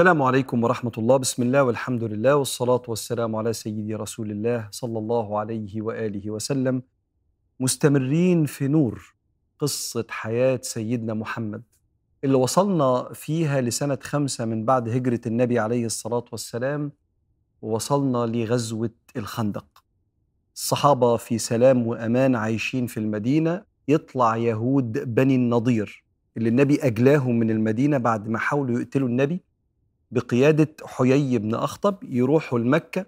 السلام عليكم ورحمة الله. بسم الله والحمد لله والصلاة والسلام على سيدي رسول الله صلى الله عليه وآله وسلم. مستمرين في نور قصة حياة سيدنا محمد اللي وصلنا فيها لسنة خمسة من بعد هجرة النبي عليه الصلاة والسلام ووصلنا لغزوة الخندق. الصحابة في سلام وأمان عايشين في المدينة. يطلع يهود بني النضير اللي النبي أجلاهم من المدينة بعد ما حاولوا يقتلوا النبي. بقيادة حيي بن أخطب يروحوا لمكة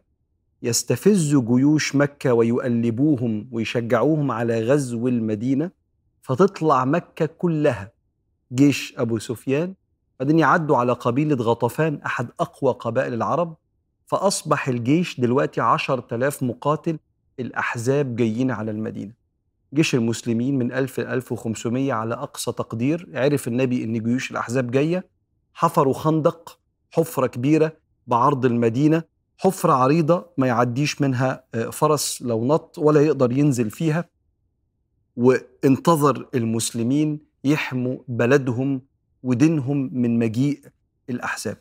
يستفزوا جيوش مكة ويؤلبوهم ويشجعوهم على غزو المدينة فتطلع مكة كلها جيش أبو سفيان بعدين يعدوا على قبيلة غطفان أحد أقوى قبائل العرب فأصبح الجيش دلوقتي عشر تلاف مقاتل الأحزاب جايين على المدينة. جيش المسلمين من 1000 ل 1500 على أقصى تقدير عرف النبي أن جيوش الأحزاب جاية حفروا خندق حفرة كبيرة بعرض المدينة حفرة عريضة ما يعديش منها فرس لو نط ولا يقدر ينزل فيها. وانتظر المسلمين يحموا بلدهم ودينهم من مجيء الأحزاب.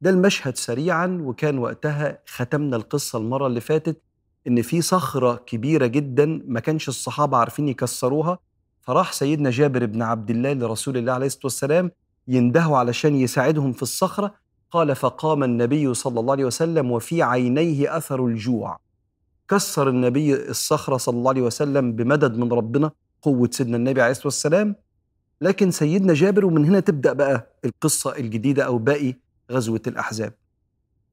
ده المشهد سريعا وكان وقتها ختمنا القصة المرة اللي فاتت إن في صخرة كبيرة جدا ما كانش الصحابة عارفين يكسروها فراح سيدنا جابر بن عبد الله لرسول الله عليه الصلاة والسلام يندهوا علشان يساعدهم في الصخرة قال فقام النبي صلى الله عليه وسلم وفي عينيه أثر الجوع. كسر النبي الصخرة صلى الله عليه وسلم بمدد من ربنا قوة سيدنا النبي عليه الصلاة والسلام. لكن سيدنا جابر ومن هنا تبدأ بقى القصة الجديدة أو باقي غزوة الأحزاب.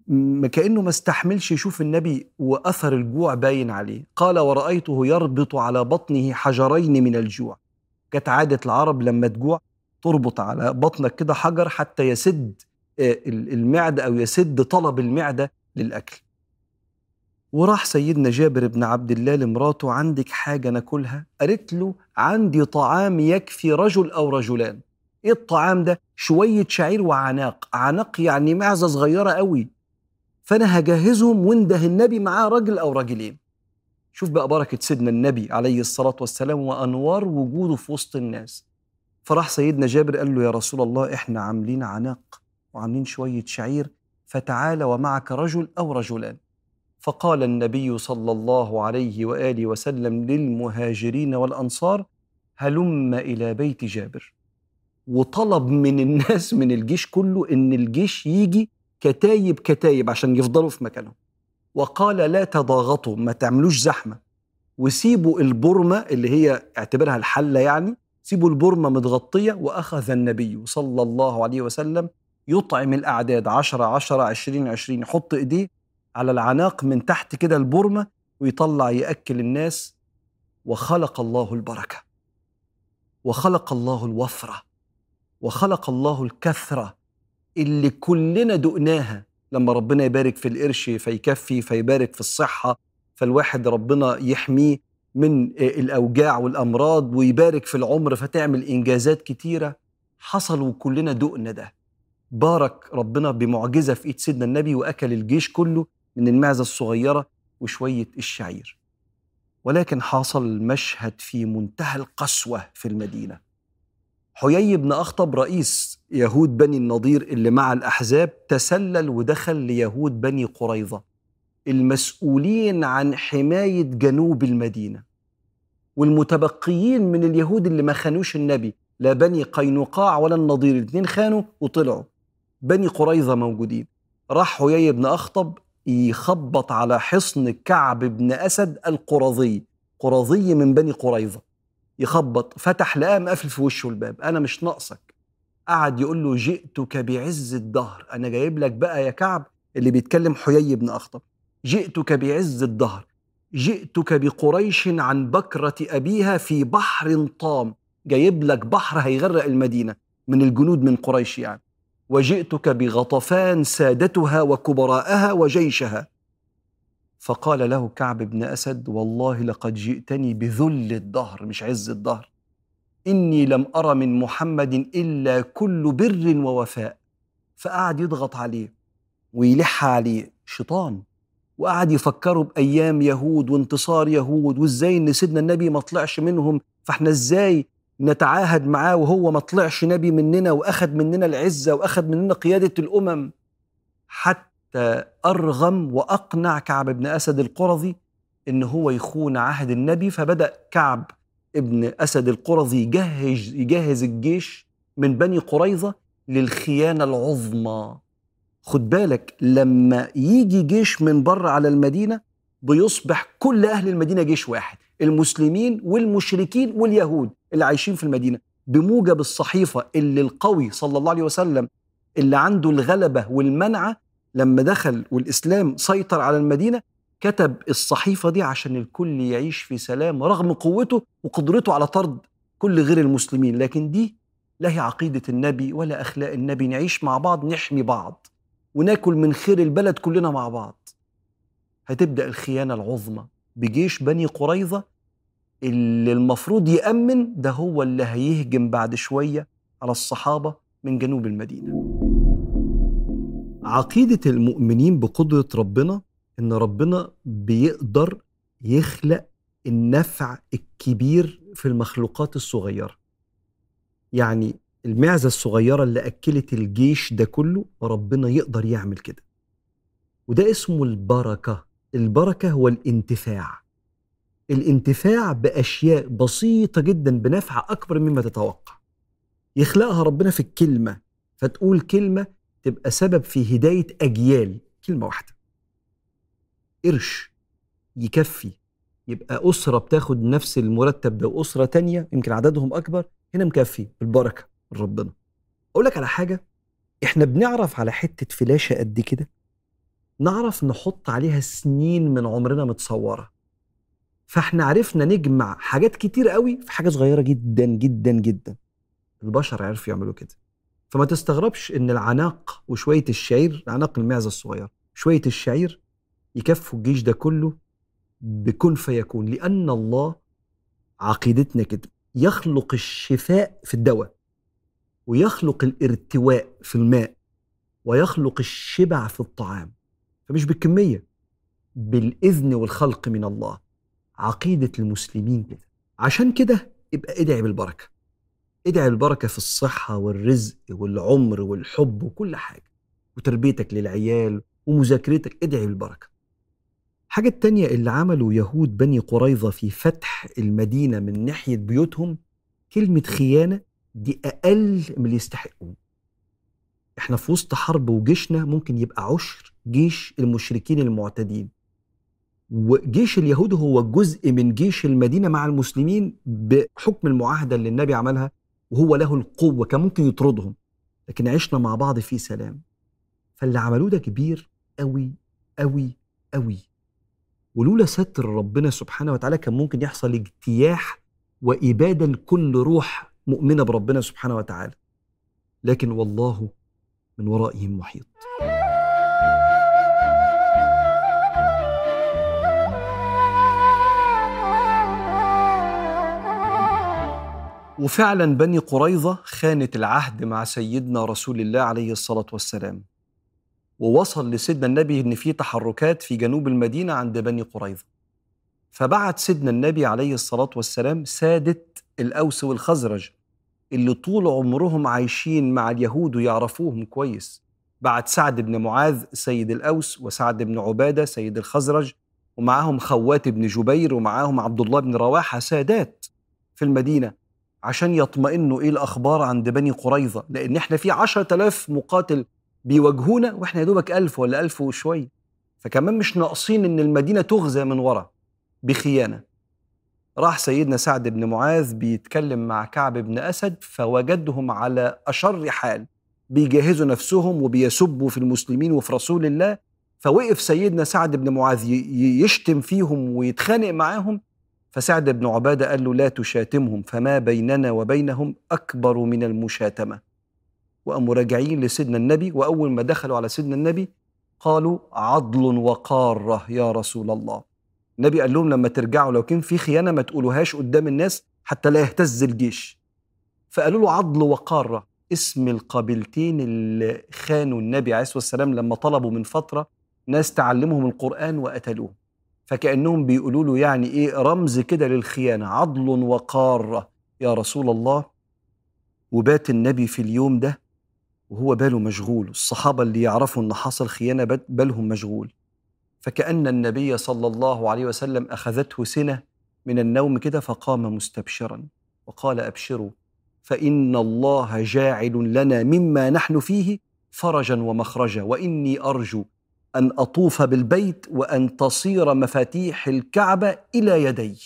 م- كأنه ما استحملش يشوف النبي وأثر الجوع باين عليه. قال ورأيته يربط على بطنه حجرين من الجوع. كانت عادة العرب لما تجوع تربط على بطنك كده حجر حتى يسد المعدة أو يسد طلب المعدة للأكل. وراح سيدنا جابر بن عبد الله لمراته عندك حاجة ناكلها؟ قالت له عندي طعام يكفي رجل أو رجلان. إيه الطعام ده؟ شوية شعير وعناق. عناق يعني معزة صغيرة قوي. فأنا هجهزهم وانده النبي معاه راجل أو راجلين شوف بقى بركة سيدنا النبي عليه الصلاة والسلام وأنوار وجوده في وسط الناس. فراح سيدنا جابر قال له يا رسول الله إحنا عاملين عناق. وعاملين شوية شعير فتعال ومعك رجل أو رجلان. فقال النبي صلى الله عليه وآله وسلم للمهاجرين والأنصار هلم إلى بيت جابر. وطلب من الناس من الجيش كله إن الجيش يجي كتايب كتايب عشان يفضلوا في مكانهم. وقال لا تضاغطوا ما تعملوش زحمة. وسيبوا البرمة اللي هي اعتبرها الحلة يعني سيبوا البرمة متغطية وأخذ النبي صلى الله عليه وسلم يطعم الأعداد عشرة عشرة عشرين عشرين. يحط إيديه على العناق من تحت كده البرمة ويطلع يأكل الناس. وخلق الله البركة. وخلق الله الوفرة. وخلق الله الكثرة اللي كلنا دقناها. لما ربنا يبارك في القرش فيكفي فيبارك في الصحة فالواحد ربنا يحميه من الأوجاع والأمراض ويبارك في العمر فتعمل إنجازات كتيرة. حصل وكلنا دقنا ده. بارك ربنا بمعجزة في إيد سيدنا النبي وأكل الجيش كله من المعزة الصغيرة وشوية الشعير. ولكن حصل مشهد في منتهى القسوة في المدينة. حيي بن أخطب رئيس يهود بني النضير اللي مع الأحزاب تسلل ودخل ليهود بني قريظة المسؤولين عن حماية جنوب المدينة. والمتبقيين من اليهود اللي ما خانوش النبي لا بني قينقاع ولا النضير الاثنين خانوا وطلعوا. بني قريظة موجودين. راح حيي بن أخطب يخبط على حصن كعب بن أسد القرظي. قرظي من بني قريظة. يخبط فتح لقاه مقفل في وشه الباب. أنا مش ناقصك. قعد يقول له جئتك بعز الدهر. أنا جايب لك بقى يا كعب اللي بيتكلم حيي بن أخطب. جئتك بعز الدهر. جئتك بقريش عن بكرة أبيها في بحر طام. جايب لك بحر هيغرق المدينة من الجنود من قريش يعني. وجئتك بغطفان سادتها وكبراءها وجيشها. فقال له كعب بن أسد والله لقد جئتني بذل الدهر مش عز الدهر. إني لم ارى من محمد إلا كل بر ووفاء. فقعد يضغط عليه ويلح عليه شيطان وقعد يفكروا بأيام يهود وانتصار يهود وإزاي إن سيدنا النبي ما طلعش منهم؟ فإحنا إزاي نتعاهد معاه وهو ما طلعش نبي مننا واخد مننا العزة واخد مننا قيادة الأمم. حتى أرغم وأقنع كعب بن أسد القرظي إن هو يخون عهد النبي فبدأ كعب ابن أسد القرظي يجهز, يجهز الجيش من بني قريظة للخيانة العظمى. خد بالك لما يجي جيش من بره على المدينة بيصبح كل أهل المدينة جيش واحد المسلمين والمشركين واليهود. اللي عايشين في المدينة بموجب الصحيفة اللي القوي صلى الله عليه وسلم اللي عنده الغلبة والمنعة لما دخل والإسلام سيطر على المدينة كتب الصحيفة دي عشان الكل يعيش في سلام رغم قوته وقدرته على طرد كل غير المسلمين. لكن دي لا هي عقيدة النبي ولا أخلاق النبي. نعيش مع بعض نحمي بعض وناكل من خير البلد كلنا مع بعض. هتبدأ الخيانة العظمى بجيش بني قريظة اللي المفروض يأمن ده هو اللي هيهجم بعد شوية على الصحابة من جنوب المدينة. عقيدة المؤمنين بقدرة ربنا إن ربنا بيقدر يخلق النفع الكبير في المخلوقات الصغيرة. يعني المعزة الصغيرة اللي أكلت الجيش ده كله ربنا يقدر يعمل كده. وده اسمه البركة. البركة هو الانتفاع. الانتفاع بأشياء بسيطة جدا بنفع أكبر مما تتوقع. يخلقها ربنا في الكلمة فتقول كلمة تبقى سبب في هداية أجيال. كلمة واحدة. قرش يكفي يبقى أسرة بتاخد نفس المرتب ده وأسرة تانية يمكن عددهم أكبر هنا مكفي بالبركة من ربنا. أقول لك على حاجة إحنا بنعرف على حتة فلاشة قد كده؟ نعرف نحط عليها سنين من عمرنا متصورة. فاحنا عرفنا نجمع حاجات كتير قوي في حاجة صغيرة جدا جدا جدا. البشر عرفوا يعملوا كده. فما تستغربش إن العناق وشوية الشعير عناق المعزة الصغير شوية الشعير يكفوا الجيش ده كله بكن فيكون لأن الله عقيدتنا كده. يخلق الشفاء في الدواء ويخلق الارتواء في الماء ويخلق الشبع في الطعام. فمش بالكمية بالإذن والخلق من الله. عقيدة المسلمين كده. عشان كده يبقى ادعي بالبركة. ادعي البركة في الصحة والرزق والعمر والحب وكل حاجة. وتربيتك للعيال ومذاكرتك ادعي بالبركة. حاجة التانية اللي عملوا يهود بني قريظة في فتح المدينة من ناحية بيوتهم كلمة خيانة دي أقل من اللي يستحقون إحنا في وسط حرب وجيشنا ممكن يبقى عشر جيش المشركين المعتدين. وجيش اليهود هو جزء من جيش المدينة مع المسلمين بحكم المعاهدة اللي النبي عملها وهو له القوة كان ممكن يطردهم لكن عشنا مع بعض في سلام. فاللي عملوه ده كبير قوي قوي قوي ولولا ستر ربنا سبحانه وتعالى كان ممكن يحصل اجتياح وإبادة لكل روح مؤمنة بربنا سبحانه وتعالى. لكن والله من ورائهم محيط. وفعلا بني قريظة خانت العهد مع سيدنا رسول الله عليه الصلاة والسلام. ووصل لسيدنا النبي إن في تحركات في جنوب المدينة عند بني قريظة. فبعت سيدنا النبي عليه الصلاة والسلام سادة الأوس والخزرج اللي طول عمرهم عايشين مع اليهود ويعرفوهم كويس. بعت سعد بن معاذ سيد الأوس وسعد بن عبادة سيد الخزرج ومعاهم خوات بن جبير ومعاهم عبد الله بن رواحة سادات في المدينة. عشان يطمئنوا إيه الأخبار عند بني قريظة. لأن إحنا في عشرة آلاف مقاتل بيواجهونا وإحنا يا دوبك ألف ولا ألف وشويه فكمان مش ناقصين إن المدينة تغزى من ورا بخيانة. راح سيدنا سعد بن معاذ بيتكلم مع كعب بن أسد فوجدهم على أشر حال بيجهزوا نفسهم وبيسبوا في المسلمين وفي رسول الله. فوقف سيدنا سعد بن معاذ يشتم فيهم ويتخانق معاهم. فسعد بن عبادة قال له لا تشاتمهم فما بيننا وبينهم أكبر من المشاتمة. وقاموا راجعين لسيدنا النبي وأول ما دخلوا على سيدنا النبي قالوا عضل وقارة يا رسول الله. النبي قال لهم لما ترجعوا لو كان في خيانة ما تقولوهاش قدام الناس حتى لا يهتز الجيش. فقالوا له عضل وقارة. اسم القبيلتين اللي خانوا النبي عليه الصلاة والسلام لما طلبوا من فترة ناس تعلمهم القرآن وقتلوه فكأنهم بيقولوا له يعني إيه رمز كده للخيانة عضل وقارة يا رسول الله وبات النبي في اليوم ده وهو باله مشغول. الصحابة اللي يعرفوا أن حصل خيانة بالهم مشغول. فكأن النبي صلى الله عليه وسلم أخذته سنة من النوم كده فقام مستبشرا وقال أبشروا فإن الله جاعل لنا مما نحن فيه فرجا ومخرجا وإني أرجو أن أطوف بالبيت وأن تصير مفاتيح الكعبة إلى يدي.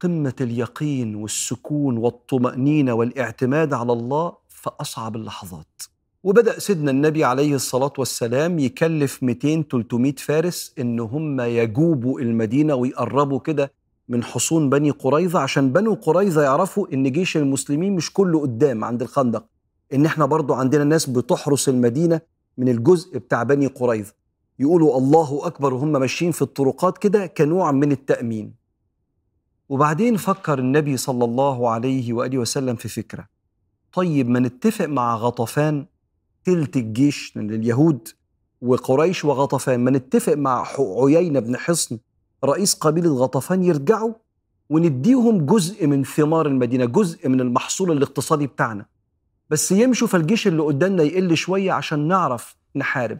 قمة اليقين والسكون والطمأنينة والاعتماد على الله في أصعب اللحظات. وبدأ سيدنا النبي عليه الصلاة والسلام يكلف 200 300 فارس إن هم يجوبوا المدينة ويقربوا كده من حصون بني قريظة عشان بنو قريظة يعرفوا إن جيش المسلمين مش كله قدام عند الخندق. إن إحنا برضو عندنا ناس بتحرس المدينة من الجزء بتاع بني قريظة. يقولوا الله أكبر وهم ماشيين في الطرقات كده كنوع من التأمين. وبعدين فكر النبي صلى الله عليه وآله وسلم في فكرة. طيب ما نتفق مع غطفان تلت الجيش اليهود وقريش وغطفان ما نتفق مع عيينة بن حصن رئيس قبيلة غطفان يرجعوا ونديهم جزء من ثمار المدينة جزء من المحصول الاقتصادي بتاعنا. بس يمشوا فالجيش اللي قدامنا يقل شوية عشان نعرف نحارب.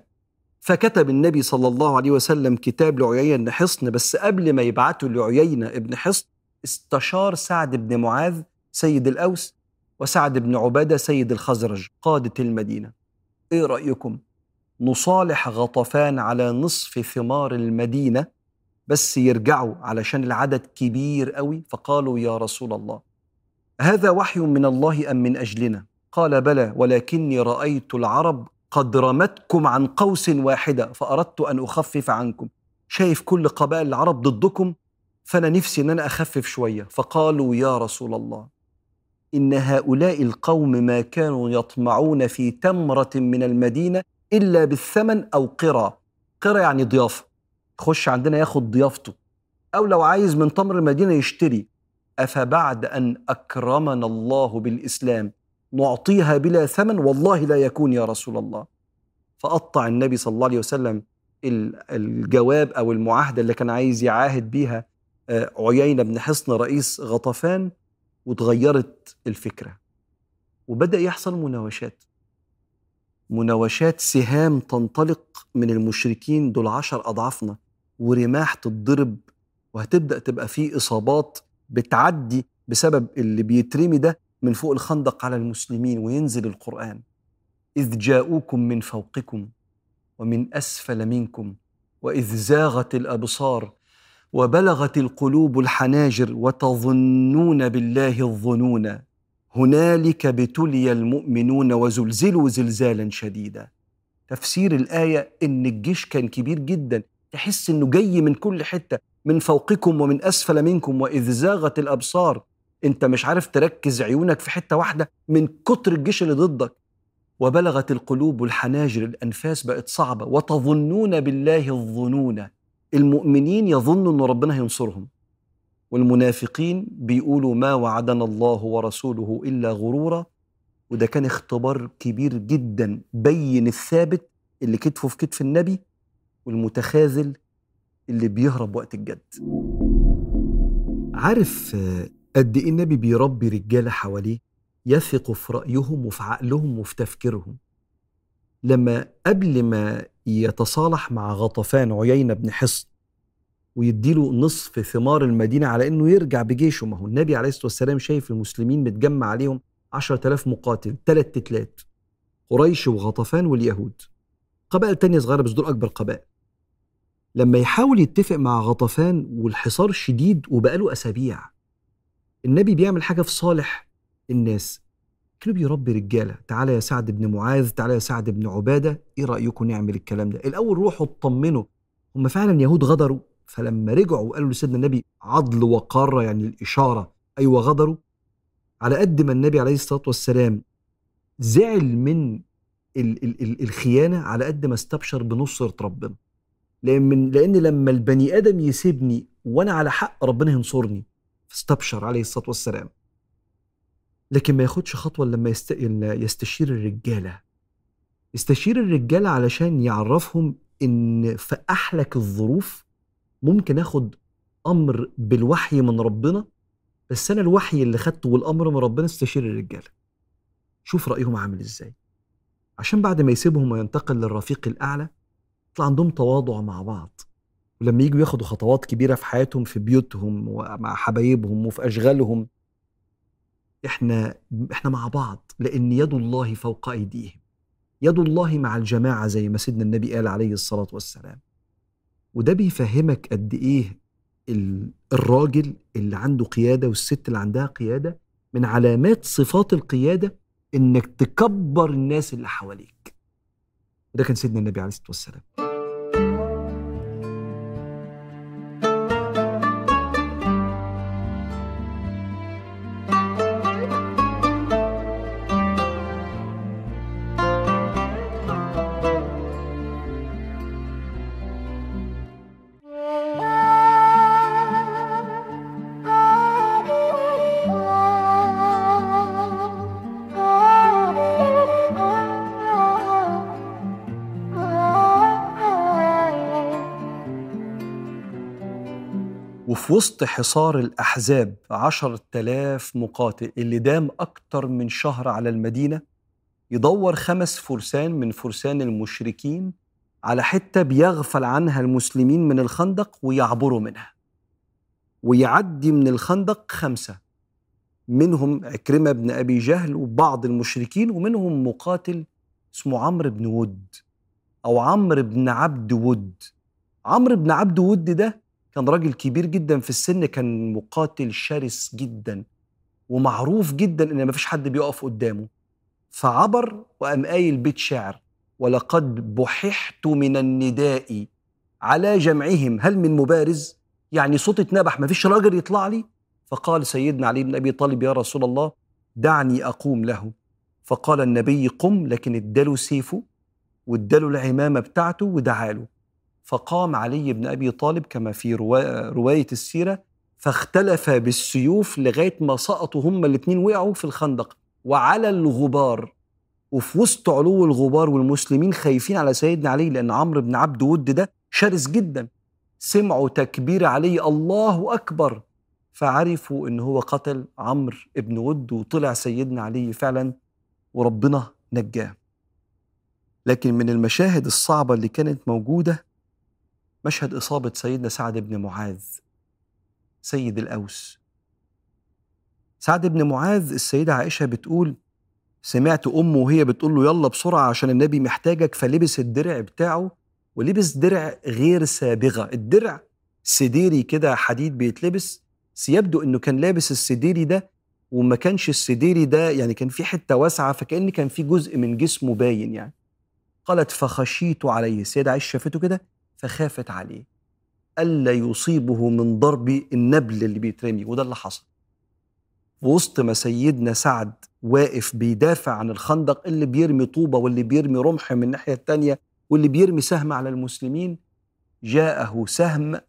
فكتب النبي صلى الله عليه وسلم كتاب لعيينة بن حصن بس قبل ما يبعته لعيينة بن حصن استشار سعد بن معاذ سيد الأوس وسعد بن عبادة سيد الخزرج قادة المدينة. إيه رأيكم؟ نصالح غطفان على نصف ثمار المدينة بس يرجعوا علشان العدد كبير قوي؟ فقالوا يا رسول الله هذا وحي من الله أم من أجلنا؟ قال بلى ولكني رأيت العرب قد رمتكم عن قوس واحدة فأردت أن أخفف عنكم. شايف كل قبائل العرب ضدكم؟ فأنا نفسي أن أنا أخفف شوية. فقالوا يا رسول الله إن هؤلاء القوم ما كانوا يطمعون في تمرة من المدينة إلا بالثمن أو قرى. قرى يعني ضيافة. يخش عندنا ياخد ضيافته. أو لو عايز من تمر المدينة يشتري. أفبعد أن أكرمنا الله بالإسلام. نعطيها بلا ثمن والله لا يكون يا رسول الله. فقطع النبي صلى الله عليه وسلم الجواب أو المعاهدة اللي كان عايز يعاهد بيها آه، عيينة بن حصن رئيس غطفان وتغيرت الفكرة. وبدأ يحصل مناوشات. مناوشات سهام تنطلق من المشركين دول عشر أضعافنا ورماح تتضرب وهتبدأ تبقى فيه إصابات بتعدي بسبب اللي بيترمي ده من فوق الخندق على المسلمين وينزل القرآن. إذ جاءوكم من فوقكم ومن أسفل منكم وإذ زاغت الأبصار وبلغت القلوب الحناجر وتظنون بالله الظنون. هنالك ابتلي المؤمنون وزلزلوا زلزالا شديدا. تفسير الآية إن الجيش كان كبير جدا. تحس إنه جاي من كل حتة من فوقكم ومن أسفل منكم وإذ زاغت الأبصار أنت مش عارف تركز عيونك في حتة واحدة من كتر الجيش اللي ضدك. وبلغت القلوب الحناجر الأنفاس بقت صعبة. وتظنون بالله الظنون. المؤمنين يظنوا أن ربنا هينصرهم. والمنافقين بيقولوا ما وعدنا الله ورسوله إلا غرورا. وده كان اختبار كبير جدا بين الثابت اللي كتفه في كتف النبي والمتخاذل اللي بيهرب وقت الجد. عارف قد إيه النبي بيربي رجالة حواليه يثقوا في رأيهم وفي عقلهم وفي تفكيرهم. لما قبل ما يتصالح مع غطفان عيينة بن حصن ويديله نصف ثمار المدينة على أنه يرجع بجيشه ما هو النبي عليه الصلاة والسلام شايف المسلمين متجمع عليهم عشرة آلاف مقاتل ثلاث تتلات قريش وغطفان واليهود. قبائل تانية صغيرة بس دول أكبر قبائل. لما يحاول يتفق مع غطفان والحصار شديد وبقاله أسابيع النبي بيعمل حاجة في صالح الناس. كانوا بيربي رجالة تعالى يا سعد بن معاذ تعالى يا سعد بن عبادة إيه رأيكم نعمل الكلام ده؟ الأول روحوا اطمنوا. هم فعلا يهود غدروا؟ فلما رجعوا وقالوا لسيدنا النبي عضل وقارة يعني الإشارة. أيوه غدروا. على قد ما النبي عليه الصلاة والسلام زعل من ال ال ال الخيانة على قد ما استبشر بنصرة ربنا. لأن لأن لما البني آدم يسيبني وأنا على حق ربنا ينصرني. فاستبشر عليه الصلاة والسلام. لكن ما ياخدش خطوة لما يست... يستشير الرجالة. يستشير الرجالة علشان يعرفهم إن في أحلك الظروف ممكن آخد أمر بالوحي من ربنا بس أنا الوحي اللي خدته والأمر من ربنا استشير الرجالة. شوف رأيهم عامل إزاي. عشان بعد ما يسيبهم وينتقل للرفيق الأعلى يطلع عندهم تواضع مع بعض. ولما يجوا ياخدوا خطوات كبيرة في حياتهم في بيوتهم ومع حبايبهم وفي أشغالهم إحنا إحنا مع بعض لأن يد الله فوق أيديهم. يد الله مع الجماعة زي ما سيدنا النبي قال عليه الصلاة والسلام. وده بيفهمك قد إيه الراجل اللي عنده قيادة والست اللي عندها قيادة من علامات صفات القيادة إنك تكبر الناس اللي حواليك. ده كان سيدنا النبي عليه الصلاة والسلام. وسط حصار الأحزاب عشرة آلاف مقاتل اللي دام أكتر من شهر على المدينة يدور خمس فرسان من فرسان المشركين على حتة بيغفل عنها المسلمين من الخندق ويعبروا منها. ويعدي من الخندق خمسة منهم عكرمة بن أبي جهل وبعض المشركين ومنهم مقاتل اسمه عمرو بن ود أو عمرو بن عبد ود. عمرو بن عبد ود ده كان راجل كبير جدا في السن كان مقاتل شرس جدا ومعروف جدا إن مفيش حد بيقف قدامه. فعبر وقام قايل بيت شعر ولقد بححت من النداء على جمعهم. هل من مبارز؟ يعني صوت اتنبح مفيش راجل يطلع لي؟ فقال سيدنا علي بن أبي طالب يا رسول الله دعني أقوم له. فقال النبي قم لكن اداله سيفه واداله العمامة بتاعته ودعاله. فقام علي بن أبي طالب كما في رواية السيرة فاختلف بالسيوف لغاية ما سقطوا هما الاثنين وقعوا في الخندق. وعلى الغبار وفي وسط علو الغبار والمسلمين خايفين على سيدنا علي لأن عمرو بن عبد ود ده شرس جدا. سمعوا تكبير علي الله أكبر! فعرفوا إن هو قتل عمرو بن ود وطلع سيدنا علي فعلا وربنا نجاه. لكن من المشاهد الصعبة اللي كانت موجودة مشهد إصابة سيدنا سعد بن معاذ سيد الأوس. سعد بن معاذ السيدة عائشة بتقول سمعت أمه وهي بتقول له يلا بسرعة عشان النبي محتاجك. فلبس الدرع بتاعه ولبس درع غير سابغة. الدرع سديري كده حديد بيتلبس بس يبدو إنه كان لابس السديري ده وما كانش السديري ده يعني كان في حتة واسعة فكأن كان في جزء من جسمه باين يعني. قالت فخشيت عليه. السيدة عائشة شافته كده فخافت عليه. ألا يصيبه من ضرب النبل اللي بيترمي وده اللي حصل. وسط ما سيدنا سعد واقف بيدافع عن الخندق اللي بيرمي طوبة واللي بيرمي رمح من الناحية التانية واللي بيرمي سهم على المسلمين جاءه سهم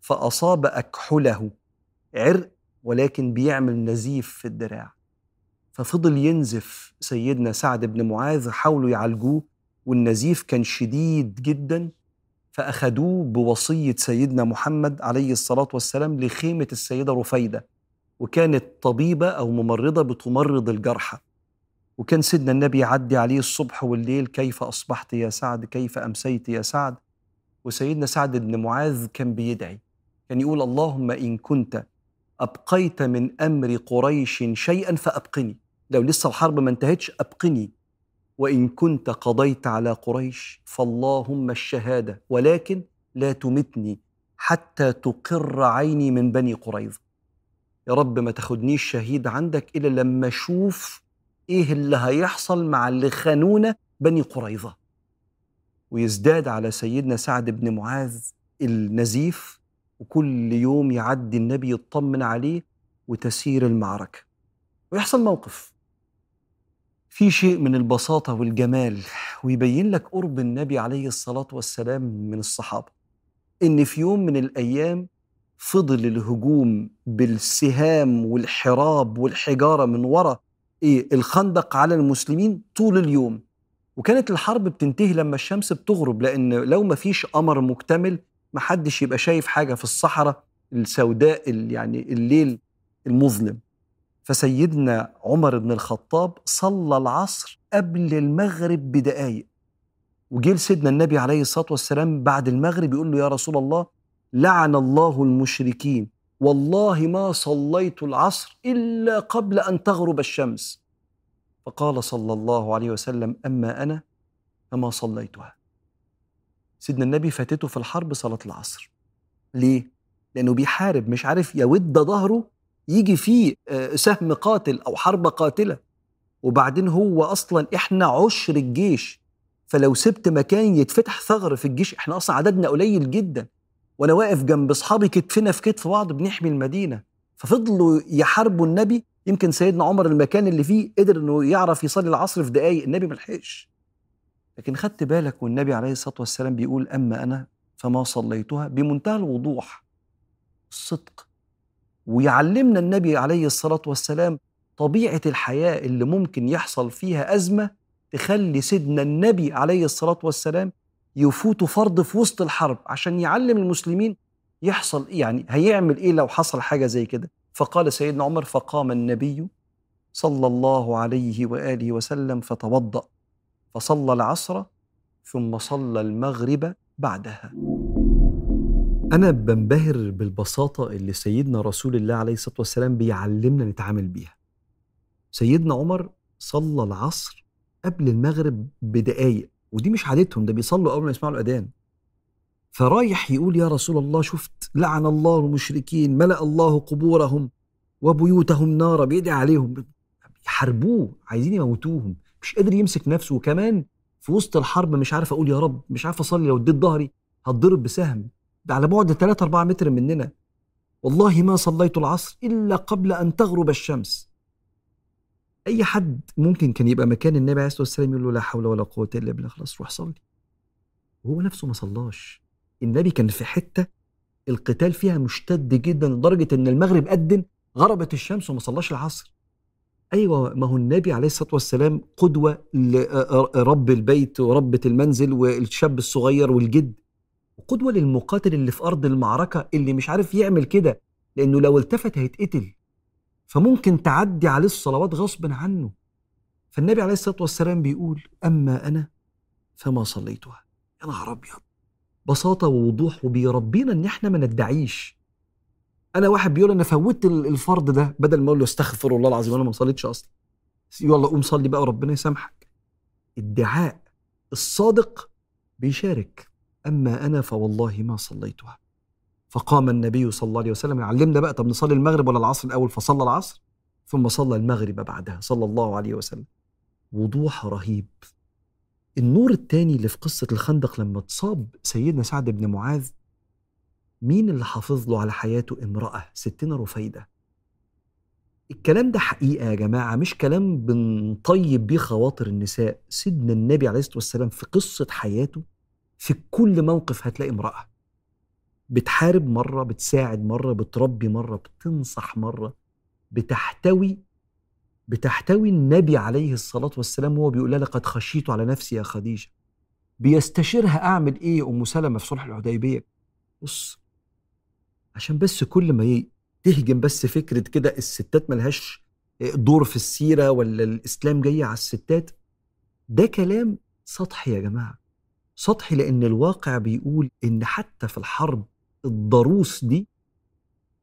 فأصاب أكحله عرق ولكن بيعمل نزيف في الدراع. ففضل ينزف سيدنا سعد بن معاذ حاولوا يعالجوه والنزيف كان شديد جدا. فأخذوه بوصية سيدنا محمد عليه الصلاة والسلام لخيمة السيدة رفيدة وكانت طبيبة أو ممرضة بتمرض الجرحى. وكان سيدنا النبي يعدي عليه الصبح والليل كيف أصبحت يا سعد؟ كيف أمسيت يا سعد؟ وسيدنا سعد بن معاذ كان بيدعي كان يقول اللهم إن كنت أبقيت من أمر قريش شيئا فأبقني لو لسه الحرب ما انتهتش أبقني. وإن كنت قضيت على قريش فاللهم الشهادة ولكن لا تمتني حتى تقر عيني من بني قريظة. يا رب ما تاخدنيش شهيد عندك إلا لما أشوف إيه اللي هيحصل مع اللي خانونا بني قريظة. ويزداد على سيدنا سعد بن معاذ النزيف وكل يوم يعدي النبي يطمن عليه وتسير المعركة. ويحصل موقف. في شيء من البساطة والجمال ويبين لك قرب النبي عليه الصلاة والسلام من الصحابة. إن في يوم من الأيام فضل الهجوم بالسهام والحراب والحجارة من وراء إيه الخندق على المسلمين طول اليوم. وكانت الحرب بتنتهي لما الشمس بتغرب لأن لو ما فيش قمر مكتمل محدش يبقى شايف حاجة في الصحراء السوداء يعني الليل المظلم. فسيدنا عمر بن الخطاب صلى العصر قبل المغرب بدقايق. وجه سيدنا النبي عليه الصلاة والسلام بعد المغرب يقول له يا رسول الله لعن الله المشركين. والله ما صليت العصر إلا قبل أن تغرب الشمس. فقال صلى الله عليه وسلم أما أنا فما صليتها. سيدنا النبي فاتته في الحرب صلاة العصر. ليه؟ لأنه بيحارب مش عارف يود ظهره يجي فيه آه، سهم قاتل أو حرب قاتلة. وبعدين هو أصلا إحنا عشر الجيش. فلو سبت مكان يتفتح ثغر في الجيش إحنا أصلا عددنا قليل جدا. وأنا واقف جنب أصحابي كتفنا في كتف بعض بنحمي المدينة. ففضلوا يحاربوا النبي. يمكن سيدنا عمر المكان اللي فيه قدر إنه يعرف يصلي العصر في دقايق النبي ملحقش لكن خدت بالك والنبي عليه الصلاة والسلام بيقول أما أنا فما صليتها بمنتهى الوضوح. الصدق. ويعلمنا النبي عليه الصلاة والسلام طبيعة الحياة اللي ممكن يحصل فيها أزمة تخلي سيدنا النبي عليه الصلاة والسلام يفوت فرض في وسط الحرب عشان يعلم المسلمين يحصل يعني هيعمل إيه لو حصل حاجة زي كده. فقال سيدنا عمر فقام النبي صلى الله عليه وآله وسلم فتوضأ فصلى العصر ثم صلى المغرب بعدها. أنا بنبهر بالبساطة اللي سيدنا رسول الله عليه الصلاة والسلام بيعلمنا نتعامل بيها. سيدنا عمر صلى العصر قبل المغرب بدقايق ودي مش عادتهم ده بيصلوا أول ما يسمعوا الأذان. فرايح يقول يا رسول الله شفت؟ لعن الله المشركين ملأ الله قبورهم وبيوتهم نارا بيدعي عليهم. يحاربوه عايزين يموتوهم. مش قادر يمسك نفسه. وكمان في وسط الحرب مش عارف أقول يا رب مش عارف أصلي لو اديت ظهري هتضرب بسهم. ده على بعد 3 4 متر مننا. والله ما صليت العصر إلا قبل أن تغرب الشمس. أي حد ممكن كان يبقى مكان النبي عليه الصلاة والسلام يقول له لا حول ولا قوة إلا بالله خلاص روح صلي. وهو نفسه ما صلاش. النبي كان في حتة القتال فيها مشتد جدا لدرجة إن المغرب أدن غربت الشمس وما صلاش العصر. أيوه ما هو النبي عليه الصلاة والسلام قدوة لرب البيت وربة المنزل والشاب الصغير والجد. وقدوه للمقاتل اللي في أرض المعركة اللي مش عارف يعمل كده لأنه لو التفت هيتقتل. فممكن تعدي عليه الصلوات غصب عنه. فالنبي عليه الصلاة والسلام بيقول أما أنا فما صليتها. يا نهار أبيض! بساطة ووضوح وبيربينا إن إحنا ما ندعيش. أنا واحد بيقول أنا فوتت الفرض ده بدل ما أقول له استغفر الله العظيم أنا ما صليتش أصلا. يلا قوم صلي بقى وربنا يسامحك. الدعاء الصادق بيشارك. أما أنا فوالله ما صليتها. فقام النبي صلى الله عليه وسلم يعلمنا بقى طب نصلي المغرب ولا العصر الأول؟ فصلى العصر ثم صلى المغرب بعدها صلى الله عليه وسلم. وضوح رهيب. النور الثاني اللي في قصة الخندق لما اتصاب سيدنا سعد بن معاذ مين اللي حافظ له على حياته؟ امرأة ستنا رفيدة. الكلام ده حقيقة يا جماعة؟ مش كلام بنطيب بيه خواطر النساء. سيدنا النبي عليه الصلاة والسلام في قصة حياته في كل موقف هتلاقي امرأة. بتحارب مرة بتساعد مرة بتربي مرة بتنصح مرة بتحتوي بتحتوي النبي عليه الصلاة والسلام وهو بيقول لها لقد خشيت على نفسي يا خديجة. بيستشيرها أعمل إيه أم سلمة في صلح الحديبية؟ بص عشان بس كل ما تهجم بس فكرة كده الستات ملهاش دور في السيرة ولا الإسلام جاي على الستات ده كلام سطحي يا جماعة. سطحي لأن الواقع بيقول إن حتى في الحرب الضروس دي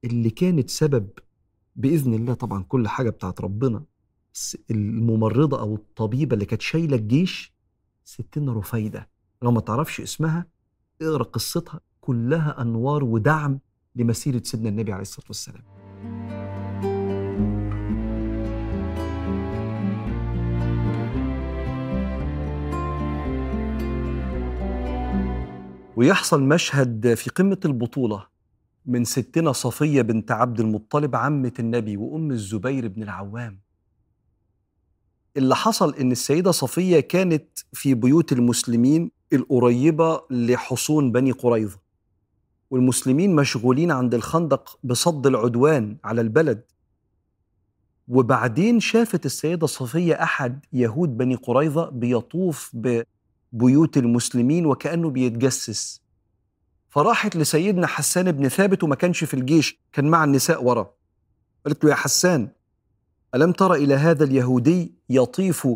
اللي كانت سبب بإذن الله طبعا كل حاجة بتاعت ربنا الممرضة أو الطبيبة اللي كانت شايلة الجيش ستنا رفايدة لو ما تعرفش اسمها اقرأ قصتها كلها أنوار ودعم لمسيرة سيدنا النبي عليه الصلاة والسلام. ويحصل مشهد في قمة البطولة من ستنا صفية بنت عبد المطلب عمة النبي وأم الزبير بن العوام. اللي حصل إن السيدة صفية كانت في بيوت المسلمين القريبة لحصون بني قريظة. والمسلمين مشغولين عند الخندق بصد العدوان على البلد. وبعدين شافت السيدة صفية أحد يهود بني قريظة بيطوف ببيوت المسلمين وكأنه بيتجسس. فراحت لسيدنا حسان بن ثابت وما كانش في الجيش كان مع النساء ورا. قالت له يا حسان ألم تر إلى هذا اليهودي يطيف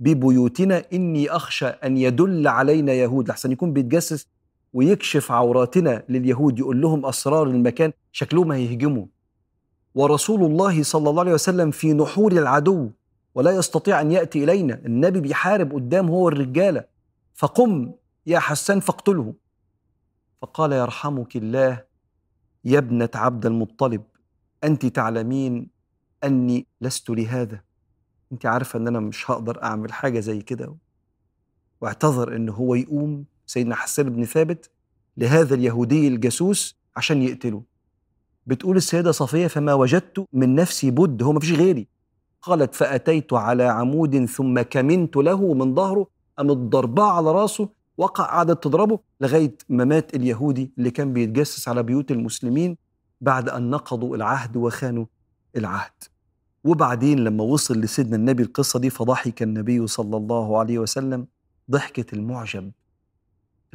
ببيوتنا؟ إني أخشى أن يدل علينا يهود. لحسن يكون بيتجسس ويكشف عوراتنا لليهود يقول لهم أسرار المكان شكلهم هيهجموا. ورسول الله صلى الله عليه وسلم في نحور العدو ولا يستطيع أن يأتي إلينا. النبي بيحارب قدام هو الرجالة فقم يا حسان فاقتله. فقال يرحمك الله يا ابنة عبد المطلب أنت تعلمين أني لست لهذا. أنت عارفة أن أنا مش هقدر أعمل حاجة زي كده. واعتذر أن هو يقوم سيدنا حسان بن ثابت لهذا اليهودي الجاسوس عشان يقتله. بتقول السيدة صفية فما وجدت من نفسي بد هو ما فيش غيري. قالت فأتيت على عمود ثم كمنت له من ظهره قامت ضرباه على راسه وقع قعدت تضربه لغاية ما مات اليهودي اللي كان بيتجسس على بيوت المسلمين بعد أن نقضوا العهد وخانوا العهد. وبعدين لما وصل لسيدنا النبي القصة دي فضحك النبي صلى الله عليه وسلم ضحكة المعجب.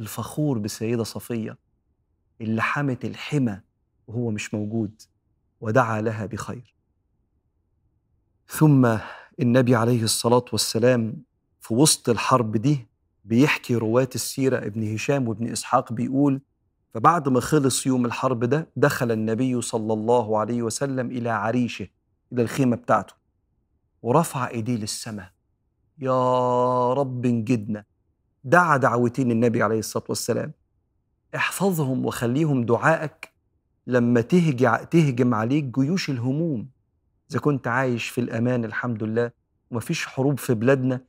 الفخور بالسيدة صفية اللي حمت الحمى وهو مش موجود ودعا لها بخير. ثم النبي عليه الصلاة والسلام في وسط الحرب دي بيحكي رواة السيرة ابن هشام وابن إسحاق بيقول فبعد ما خلص يوم الحرب ده دخل النبي صلى الله عليه وسلم إلى عريشه إلى الخيمة بتاعته ورفع إيديه للسماء. يا رب انجدنا. دعا دعوتين النبي عليه الصلاة والسلام. احفظهم وخليهم دعائك لما تهجع تهجم عليك جيوش الهموم. إذا كنت عايش في الأمان الحمد لله ومفيش حروب في بلادنا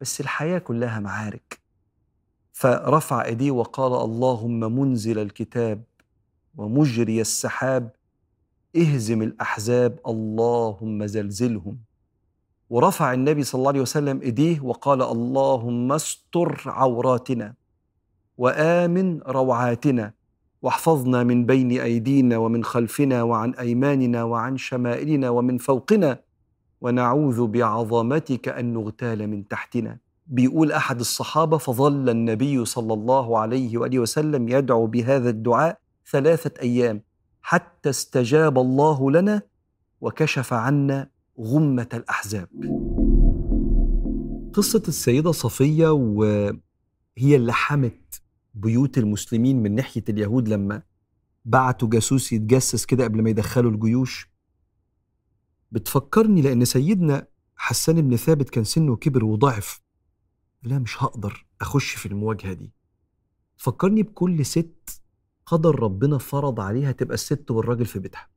بس الحياة كلها معارك. فرفع إيديه وقال اللهم منزل الكتاب ومجري السحاب اهزم الأحزاب اللهم زلزلهم. ورفع النبي صلى الله عليه وسلم إيديه وقال اللهم استر عوراتنا وآمن روعاتنا واحفظنا من بين أيدينا ومن خلفنا وعن أيماننا وعن شمائلنا ومن فوقنا ونعوذ بعظمتك أن نغتال من تحتنا. بيقول أحد الصحابة فظل النبي صلى الله عليه وآله وسلم يدعو بهذا الدعاء ثلاثة أيام حتى استجاب الله لنا وكشف عنا غمة الأحزاب. قصة السيدة صفية وهي اللي حمت بيوت المسلمين من ناحية اليهود لما بعتوا جاسوس يتجسس كده قبل ما يدخلوا الجيوش. بتفكرني لأن سيدنا حسان بن ثابت كان سنه كبر وضعف. لا مش هقدر أخش في المواجهة دي. فكرني بكل ست قدر ربنا فرض عليها تبقى الست والراجل في بيتها.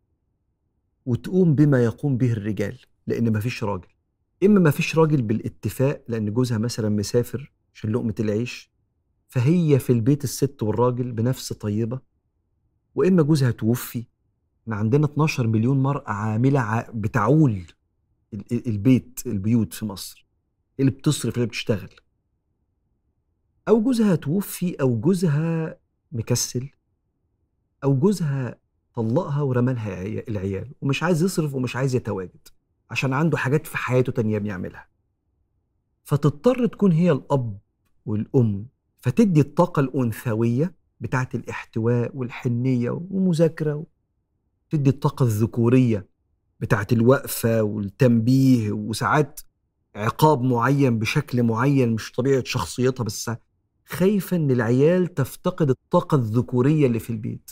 وتقوم بما يقوم به الرجال لأن مفيش راجل. إما مفيش راجل بالاتفاق لأن جوزها مثلا مسافر عشان لقمة العيش فهي في البيت الست والراجل بنفس طيبة. وإما جوزها توفي إحنا عندنا 12 مليون مرأة عاملة بتعول البيت البيوت في مصر اللي بتصرف اللي بتشتغل. أو جوزها توفي أو جوزها مكسل أو جوزها طلقها ورمالها العيال ومش عايز يصرف ومش عايز يتواجد عشان عنده حاجات في حياته تانية بيعملها. فتضطر تكون هي الأب والأم فتدي الطاقة الأنثوية بتاعت الاحتواء والحنية ومذاكرة تدي الطاقة الذكورية بتاعت الوقفة والتنبيه وساعات عقاب معين بشكل معين مش طبيعة شخصيتها بس خايفة إن العيال تفتقد الطاقة الذكورية اللي في البيت.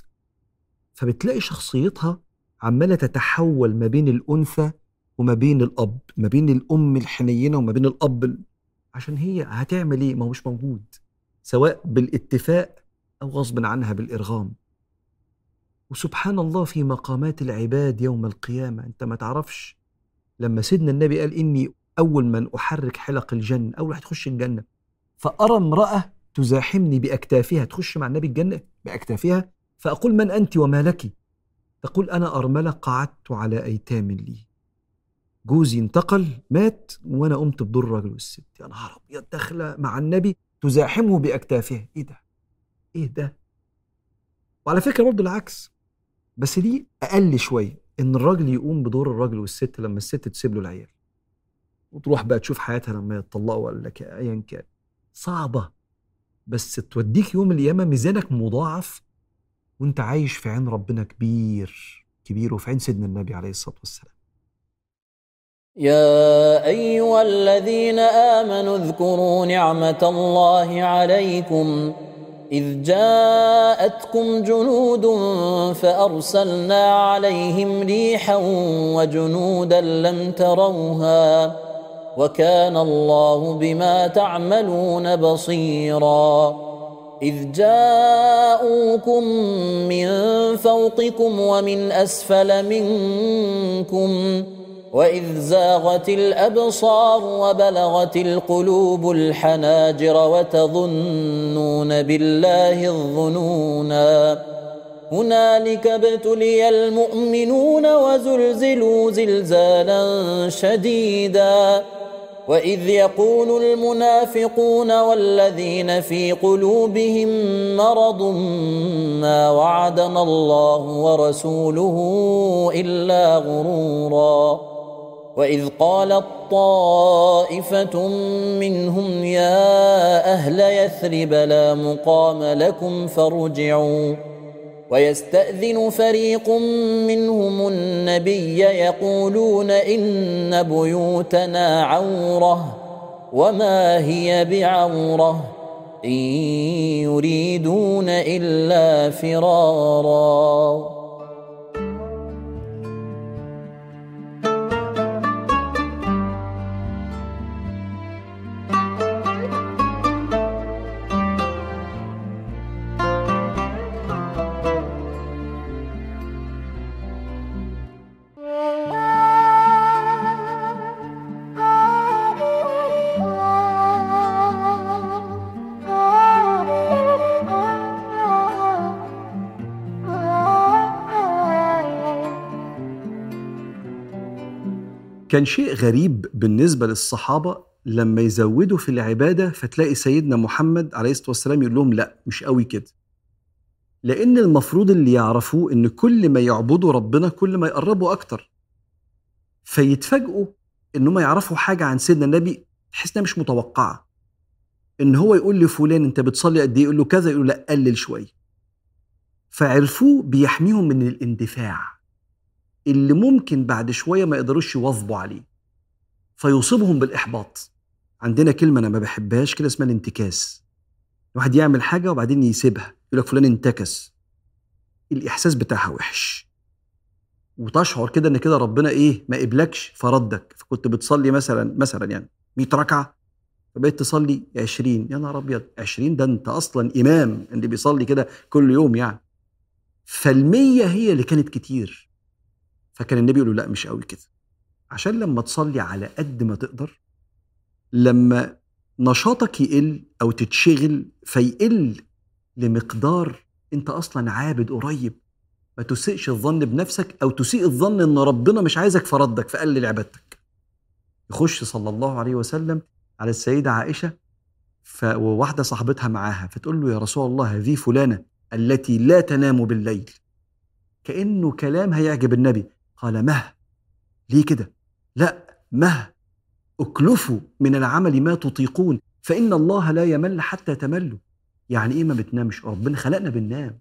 فبتلاقي شخصيتها عمالة تتحول ما بين الأنثى وما بين الأب ما بين الأم الحنينة وما بين الأب عشان هي هتعمل إيه؟ ما هو مش موجود سواء بالاتفاق أو غصب عنها بالإرغام. وسبحان الله في مقامات العباد يوم القيامة. أنت ما تعرفش لما سيدنا النبي قال إني أول من أحرك حلق الجنة أول واحد تخش الجنة. فأرى امرأة تزاحمني بأكتافها تخش مع النبي الجنة بأكتافها فأقول من أنت وما لك؟ تقول أنا أرملة قعدت على أيتام لي. جوزي انتقل مات وأنا قمت بدور الرجل والست. يا نهار أبيض داخلة مع النبي تزاحمه بأكتافها. إيه ده؟ إيه ده؟ وعلى فكرة برضه العكس. بس دي أقل شوية إن الراجل يقوم بدور الراجل والست لما الست تسيب له العيال وتروح بقى تشوف حياتها لما يتطلقوا ولا ايا كان. صعبة. بس توديك يوم القيامة ميزانك مضاعف وأنت عايش في عين ربنا كبير كبير وفي عين سيدنا النبي عليه الصلاة والسلام. يا أيها الذين آمنوا اذكروا نعمة الله عليكم. إذ جاءتكم جنود فأرسلنا عليهم ريحا وجنودا لم تروها وكان الله بما تعملون بصيرا. إذ جاءوكم من فوقكم ومن أسفل منكم واذ زاغت الابصار وبلغت القلوب الحناجر وتظنون بالله الظنونا هنالك ابتلي المؤمنون وزلزلوا زلزالا شديدا واذ يقول المنافقون والذين في قلوبهم مرض ما وعدنا الله ورسوله الا غرورا واذ قالت طائفه منهم يا أهل يثرب لا مقام لكم فارجعوا ويستاذن فريق منهم النبي يقولون ان بيوتنا عوره وما هي بعوره ان يريدون الا فرارا كان شيء غريب بالنسبة للصحابة لما يزودوا في العبادة فتلاقي سيدنا محمد عليه الصلاة والسلام يقول لهم لا مش قوي كده. لأن المفروض اللي يعرفوه إن كل ما يعبدوا ربنا كل ما يقربوا أكتر. فيتفاجئوا إن هم يعرفوا حاجة عن سيدنا النبي تحس إنها مش متوقعة. إن هو يقول لفلان أنت بتصلي قد إيه؟ يقول له كذا يقول له لا قلل شوية. فعرفوه بيحميهم من الإندفاع. اللي ممكن بعد شوية ما يقدروش يواظبوا عليه. فيصيبهم بالإحباط. عندنا كلمة أنا ما بحبهاش كده اسمها الانتكاس. الواحد يعمل حاجة وبعدين يسيبها. يقول لك فلان انتكس. الإحساس بتاعها وحش. وتشعر كده إن كده ربنا إيه ما قبلكش فردك. فكنت بتصلي مثلا مثلا يعني 100 ركعة فبقيت تصلي 20 يا نهار أبيض! 20 ده أنت أصلا إمام اللي بيصلي كده كل يوم يعني. فالمية هي اللي كانت كتير. فكان النبي يقول له لا مش قوي كده. عشان لما تصلي على قد ما تقدر لما نشاطك يقل أو تتشغل فيقل لمقدار أنت أصلا عابد قريب. ما تسيئش الظن بنفسك أو تسيء الظن إن ربنا مش عايزك فردك فقلل عبادتك يخش صلى الله عليه وسلم على السيدة عائشة وواحدة صاحبتها معاها فتقول له يا رسول الله هذه فلانة التي لا تنام بالليل. كأنه كلام هيعجب النبي. قال مه. ليه كده؟ لا مه. اكلفوا من العمل ما تطيقون فإن الله لا يمل حتى تملوا. يعني إيه ما بتنامش؟ ربنا خلقنا بننام.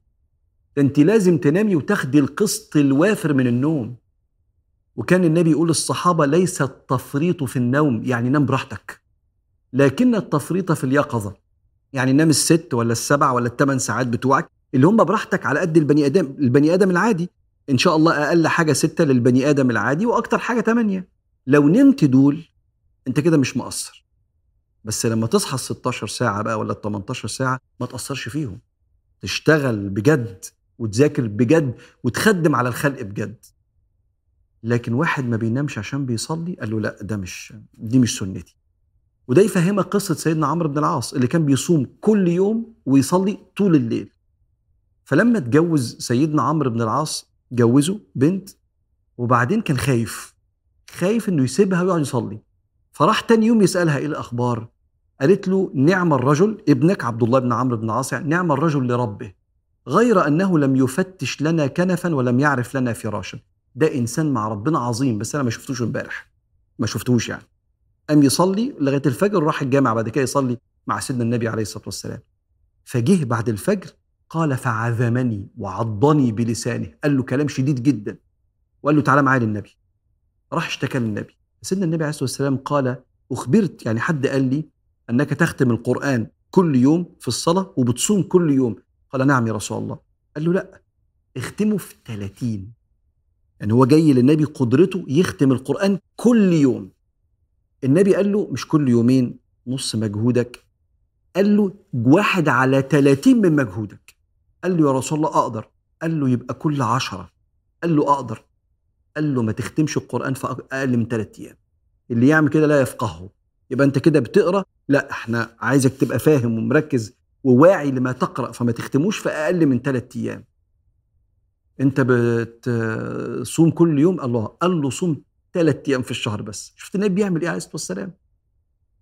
ده أنت لازم تنامي وتاخدي القسط الوافر من النوم. وكان النبي يقول للصحابة ليس التفريط في النوم يعني نام براحتك. لكن التفريط في اليقظة. يعني نام الست ولا السبع ولا الثمان ساعات بتوعك اللي هم براحتك على قد البني آدم البني آدم العادي. إن شاء الله أقل حاجة ستة للبني آدم العادي وأكتر حاجة ثمانية لو نمت دول أنت كده مش مقصر. بس لما تصحى ال 16 ساعة بقى ولا ال 18 ساعة ما تاثرش فيهم. تشتغل بجد وتذاكر بجد وتخدم على الخلق بجد. لكن واحد ما بينامش عشان بيصلي قال له لا ده مش دي مش سنتي. وده يفهمك قصة سيدنا عمرو بن العاص اللي كان بيصوم كل يوم ويصلي طول الليل. فلما اتجوز سيدنا عمرو بن العاص جوزه بنت وبعدين كان خايف خايف إنه يسيبها ويقعد يصلي. فراح تاني يوم يسألها إيه الأخبار؟ قالت له نعم الرجل ابنك عبد الله بن عمرو بن العاص يعني نعم الرجل لربه غير أنه لم يفتش لنا كنفا ولم يعرف لنا فراشا. ده إنسان مع ربنا عظيم بس أنا ما شفتوش امبارح ما شفتوش يعني. قام يصلي لغاية الفجر راح الجامع بعد كده يصلي مع سيدنا النبي عليه الصلاة والسلام. فجه بعد الفجر قال فعذمني وعضني بلسانه. قال له كلام شديد جدا. وقال له تعالى معايا للنبي. راح اشتكى للنبي. سيدنا النبي عليه الصلاة والسلام قال أخبرت يعني حد قال لي أنك تختم القرآن كل يوم في الصلاة وبتصوم كل يوم. قال نعم يا رسول الله. قال له لا اختمه في 30 يعني هو جاي للنبي قدرته يختم القرآن كل يوم. النبي قال له مش كل يومين نص مجهودك. قال له واحد على 30 من مجهودك. قال له يا رسول الله أقدر. قال له يبقى كل عشرة. قال له أقدر. قال له ما تختمش القرآن في أقل من ثلاث أيام. اللي يعمل كده لا يفقهه. يبقى أنت كده بتقرأ لا إحنا عايزك تبقى فاهم ومركز وواعي لما تقرأ فما تختموش في أقل من ثلاث أيام. أنت بتصوم كل يوم؟ الله قال له صوم ثلاث أيام في الشهر بس. شفت النبي بيعمل إيه عليه الصلاة والسلام؟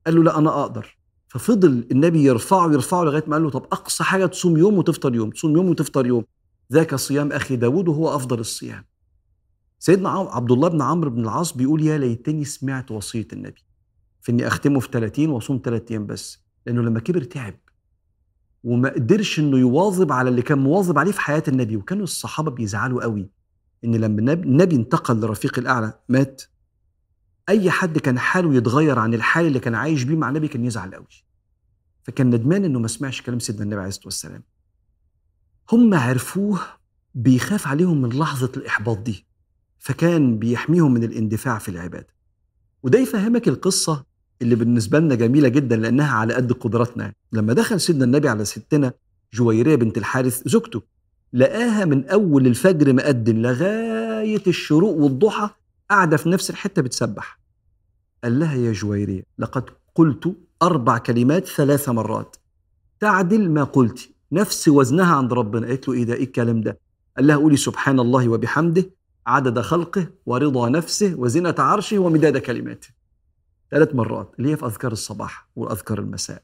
قال له لا أنا أقدر. ففضل النبي يرفعه يرفعه لغاية ما قال له طب أقصى حاجة تصوم يوم وتفطر يوم تصوم يوم وتفطر يوم. ذاك صيام أخي داود وهو أفضل الصيام. سيدنا عبد الله بن عمرو بن العاص بيقول يا ليتني سمعت وصية النبي. في إني أختمه في 30 وأصوم ثلاث أيام بس لأنه لما كبر تعب. وما قدرش إنه يواظب على اللي كان مواظب عليه في حياة النبي وكانوا الصحابة بيزعلوا قوي إن لما النبي انتقل لرفيق الأعلى مات. أي حد كان حاله يتغير عن الحال اللي كان عايش بيه مع النبي كان يزعل قوي فكان ندمان إنه ما سمعش كلام سيدنا النبي عليه الصلاة والسلام. هم عرفوه بيخاف عليهم من لحظة الإحباط دي فكان بيحميهم من الاندفاع في العبادة. وده يفهمك القصة اللي بالنسبة لنا جميلة جدا لأنها على قد قدراتنا. لما دخل سيدنا النبي على ستنا جويرية بنت الحارث زوجته لقاها من أول الفجر مقدم لغاية الشروق والضحى قاعدة في نفس الحتة بتسبح. قال لها يا جويرية لقد قلت أربع كلمات ثلاث مرات. تعدل ما قلت. نفس وزنها عند ربنا. قالت له إيه ده؟ إيه الكلام ده؟ قال لها قولي سبحان الله وبحمده عدد خلقه ورضا نفسه وزنة عرشه ومداد كلماته. ثلاث مرات. اللي هي في أذكار الصباح وأذكار المساء.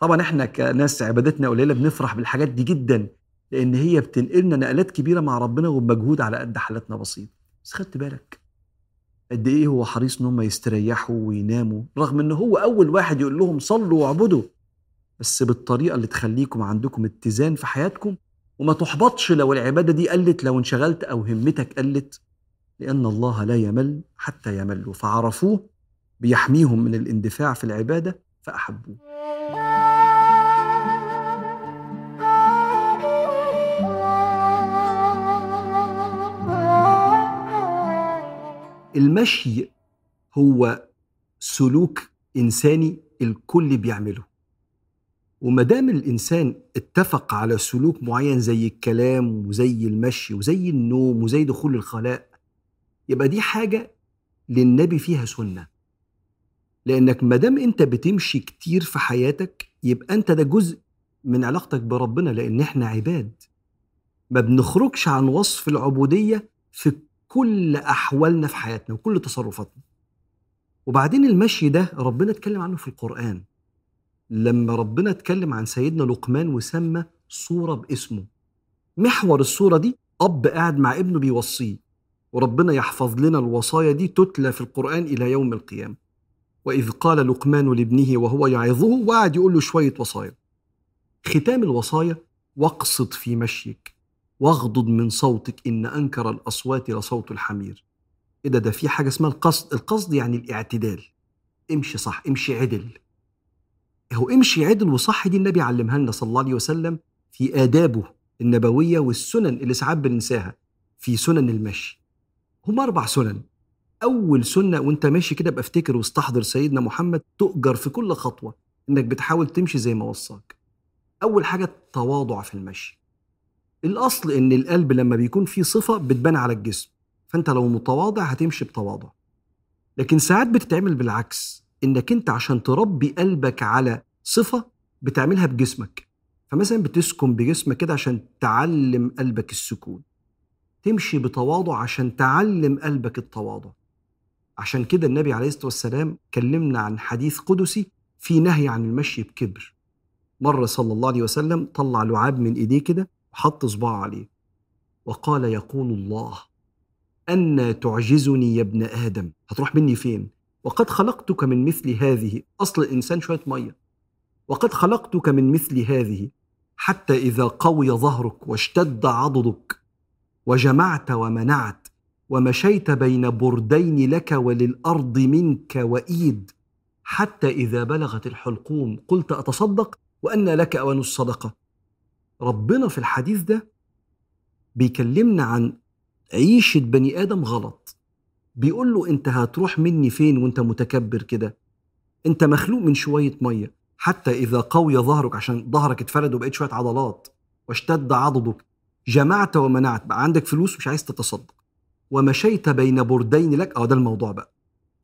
طبعا إحنا كناس عبادتنا قليلة بنفرح بالحاجات دي جدا لأن هي بتنقلنا نقلات كبيرة مع ربنا وبمجهود على قد حالاتنا بسيط. بس خدت بالك قد إيه هو حريص إن هم يستريحوا ويناموا رغم إن هو أول واحد يقول لهم صلوا واعبدوا. بس بالطريقة اللي تخليكم عندكم اتزان في حياتكم وما تحبطش لو العبادة دي قلت لو انشغلت أو همتك قلت. لأن الله لا يمل حتى يملوا فعرفوه بيحميهم من الاندفاع في العبادة فأحبوه. المشي هو سلوك إنساني الكل بيعمله. وما دام الإنسان اتفق على سلوك معين زي الكلام وزي المشي وزي النوم وزي دخول الخلاء يبقى دي حاجة للنبي فيها سنة. لأنك ما دام أنت بتمشي كتير في حياتك يبقى أنت ده جزء من علاقتك بربنا لأن إحنا عباد. ما بنخرجش عن وصف العبودية في كل أحوالنا في حياتنا وكل تصرفاتنا. وبعدين المشي ده ربنا اتكلم عنه في القرآن. لما ربنا اتكلم عن سيدنا لقمان وسمى صورة باسمه. محور الصورة دي أب قاعد مع ابنه بيوصيه. وربنا يحفظ لنا الوصايا دي تتلى في القرآن إلى يوم القيامة. وإذ قال لقمان لابنه وهو يعظه وقعد يقول له شوية وصايا. ختام الوصايا واقصد في مشيك. واغضض من صوتك إن أنكر الأصوات لصوت الحمير. إيه ده ده في حاجة اسمها القصد. القصد يعني الاعتدال. امشي صح امشي عدل. هو امشي عدل وصح دي النبي علمها لنا صلى الله عليه وسلم في آدابه النبوية والسنن اللي ساعات بننساها في سنن المشي. هم أربع سنن. أول سنة وأنت ماشي كده ابقى افتكر واستحضر سيدنا محمد تؤجر في كل خطوة إنك بتحاول تمشي زي ما وصاك. أول حاجة التواضع في المشي. الأصل إن القلب لما بيكون فيه صفة بتبان على الجسم فأنت لو متواضع هتمشي بتواضع. لكن ساعات بتتعمل بالعكس إنك أنت عشان تربي قلبك على صفة بتعملها بجسمك. فمثلا بتسكن بجسمك كده عشان تعلم قلبك السكون. تمشي بتواضع عشان تعلم قلبك التواضع. عشان كده النبي عليه الصلاة والسلام كلمنا عن حديث قدسي في نهي عن المشي بكبر. مرة صلى الله عليه وسلم طلع لعاب من إيديه كده وحط صباعه عليه. وقال يقول الله أن تعجزني يا ابن آدم. هتروح مني فين؟ وقد خلقتك من مثل هذه. أصل الإنسان شوية مية. وقد خلقتك من مثل هذه. حتى إذا قوي ظهرك واشتد عضدك وجمعت ومنعت ومشيت بين بردين لك وللأرض منك وإيد حتى إذا بلغت الحلقوم. قلت أتصدق؟ وأن لك اوان الصدقة. ربنا في الحديث ده بيكلمنا عن عيشة بني آدم غلط. بيقول له أنت هتروح مني فين وأنت متكبر كده؟ أنت مخلوق من شوية مية. حتى إذا قوي ظهرك عشان ظهرك اتفرد وبقيت شوية عضلات واشتد عضدك جمعت ومنعت. بقى عندك فلوس مش عايز تتصدق. ومشيت بين بردين لك. آه ده الموضوع بقى.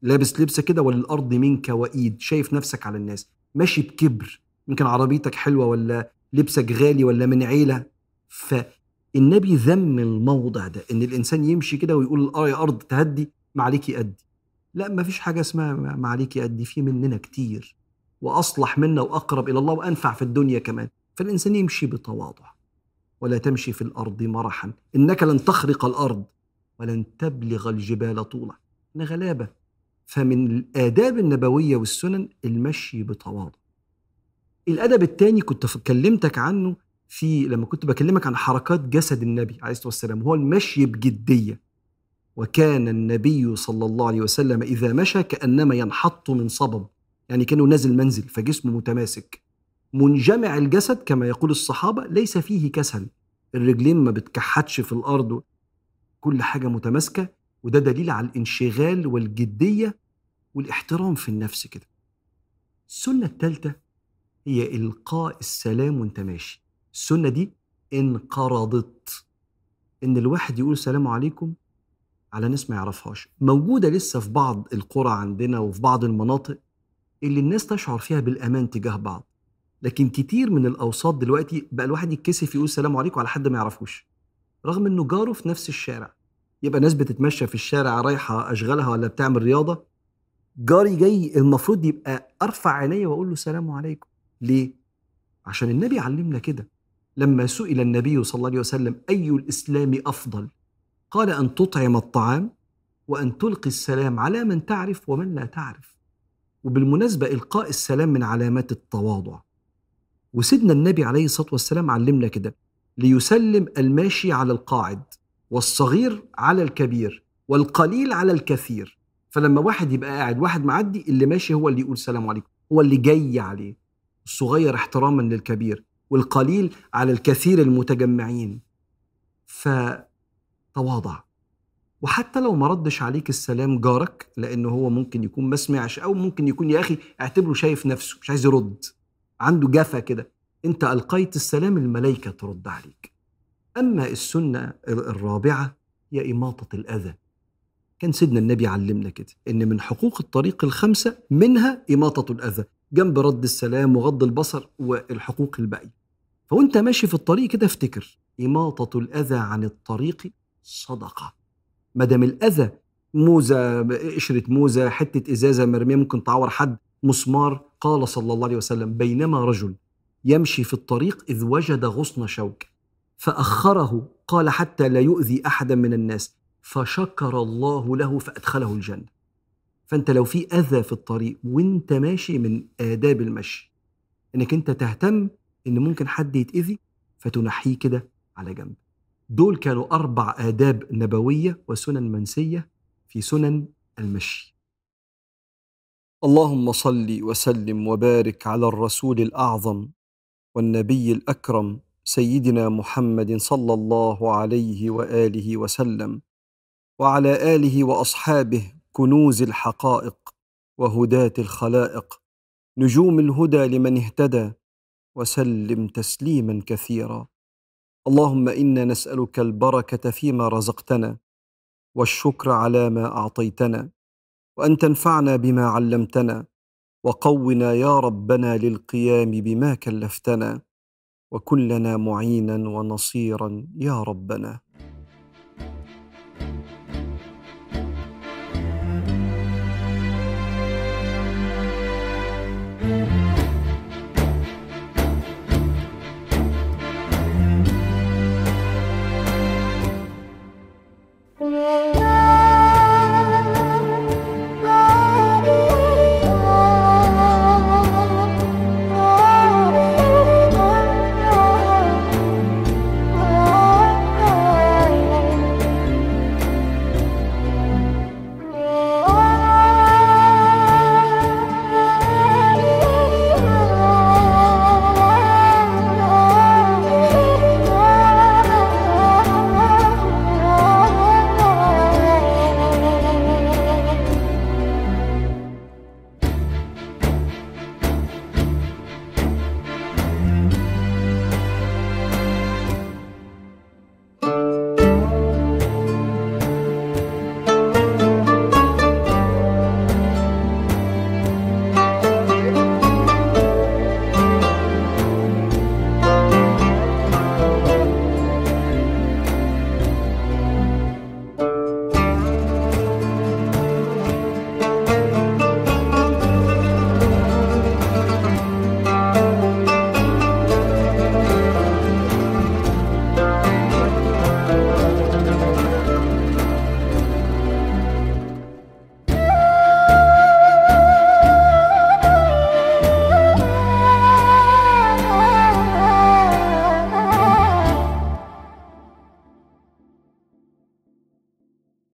لابس لبسه كده وللأرض منك وإيد شايف نفسك على الناس. ماشي بكبر. يمكن عربيتك حلوة ولا لبسك غالي ولا من عيلة؟ فالنبي ذم الموضع ده إن الإنسان يمشي كده ويقول آه يا أرض تهدي ما عليكي قدي لا ما فيش حاجة اسمها ما عليكي قدي في مننا كتير وأصلح منا وأقرب إلى الله وأنفع في الدنيا كمان. فالإنسان يمشي بتواضع ولا تمشي في الأرض مرحا. إنك لن تخرق الأرض ولن تبلغ الجبال طولا. غلابة. فمن الآداب النبوية والسنن المشي بتواضع. الأدب الثاني كنت كلمتك عنه في لما كنت بكلمك عن حركات جسد النبي عليه الصلاة والسلام هو المشي بجديه وكان النبي صلى الله عليه وسلم إذا مشى كأنما ينحط من صبب يعني كأنه نازل منزل فجسمه متماسك. منجمع الجسد كما يقول الصحابة ليس فيه كسل. الرجلين ما بتكحتش في الأرض كل حاجة متماسكة وده دليل على الانشغال والجدية والإحترام في النفس كده. السنة الثالثه هي إلقاء السلام وأنت ماشي. السنة دي انقرضت. إن الواحد يقول السلام عليكم على ناس ما يعرفهاش. موجودة لسه في بعض القرى عندنا وفي بعض المناطق اللي الناس تشعر فيها بالأمان تجاه بعض. لكن كتير من الأوساط دلوقتي بقى الواحد يتكسف يقول السلام عليكم على حد ما يعرفوش. رغم إنه جاره في نفس الشارع. يبقى ناس بتتمشى في الشارع رايحة أشغالها ولا بتعمل رياضة. جاري جاي المفروض يبقى أرفع عينيا وأقول له السلام عليكم. ليه؟ عشان النبي علمنا كده. لما سئل النبي صلى الله عليه وسلم أي الإسلام أفضل؟ قال أن تطعم الطعام وأن تلقي السلام على من تعرف ومن لا تعرف. وبالمناسبة إلقاء السلام من علامات التواضع. وسيدنا النبي عليه الصلاة والسلام علمنا كده ليسلم الماشي على القاعد والصغير على الكبير والقليل على الكثير. فلما واحد يبقى قاعد واحد معدي اللي ماشي هو اللي يقول سلام عليكم هو اللي جاي عليه. الصغير احتراما للكبير والقليل على الكثير المتجمعين. فتواضع. وحتى لو ما ردش عليك السلام جارك لأنه هو ممكن يكون ما سمعش أو ممكن يكون يا أخي اعتبره شايف نفسه مش عايز يرد. عنده جفا كده. أنت ألقيت السلام الملائكة ترد عليك. أما السنة الرابعة هي إماطة الأذى. كان سيدنا النبي علمنا كده إن من حقوق الطريق الخمسة منها إماطة الأذى. جنب رد السلام وغض البصر والحقوق الباقية. فوأنت ماشي في الطريق كده افتكر إماطة الأذى عن الطريق صدقة. ما دام الأذى موزة قشره موزة حتة إزازة مرمية ممكن تعور حد مسمار قال صلى الله عليه وسلم بينما رجل يمشي في الطريق إذ وجد غصن شوك فأخره قال حتى لا يؤذي أحدا من الناس فشكر الله له فأدخله الجنة. فأنت لو في أذى في الطريق وأنت ماشي من آداب المشي إنك أنت تهتم إن ممكن حد يتأذي فتنحيه كده على جنب. دول كانوا أربع آداب نبوية وسنن منسية في سنن المشي. اللهم صل وسلم وبارك على الرسول الأعظم والنبي الأكرم سيدنا محمد صلى الله عليه وآله وسلم وعلى آله وأصحابه كنوز الحقائق وهداة الخلائق. نجوم الهدى لمن اهتدى وسلم تسليما كثيرا. اللهم إنا نسألك البركة فيما رزقتنا والشكر على ما أعطيتنا. وأن تنفعنا بما علمتنا. وقونا يا ربنا للقيام بما كلفتنا. وكن لنا معينا ونصيرا يا ربنا. Lord.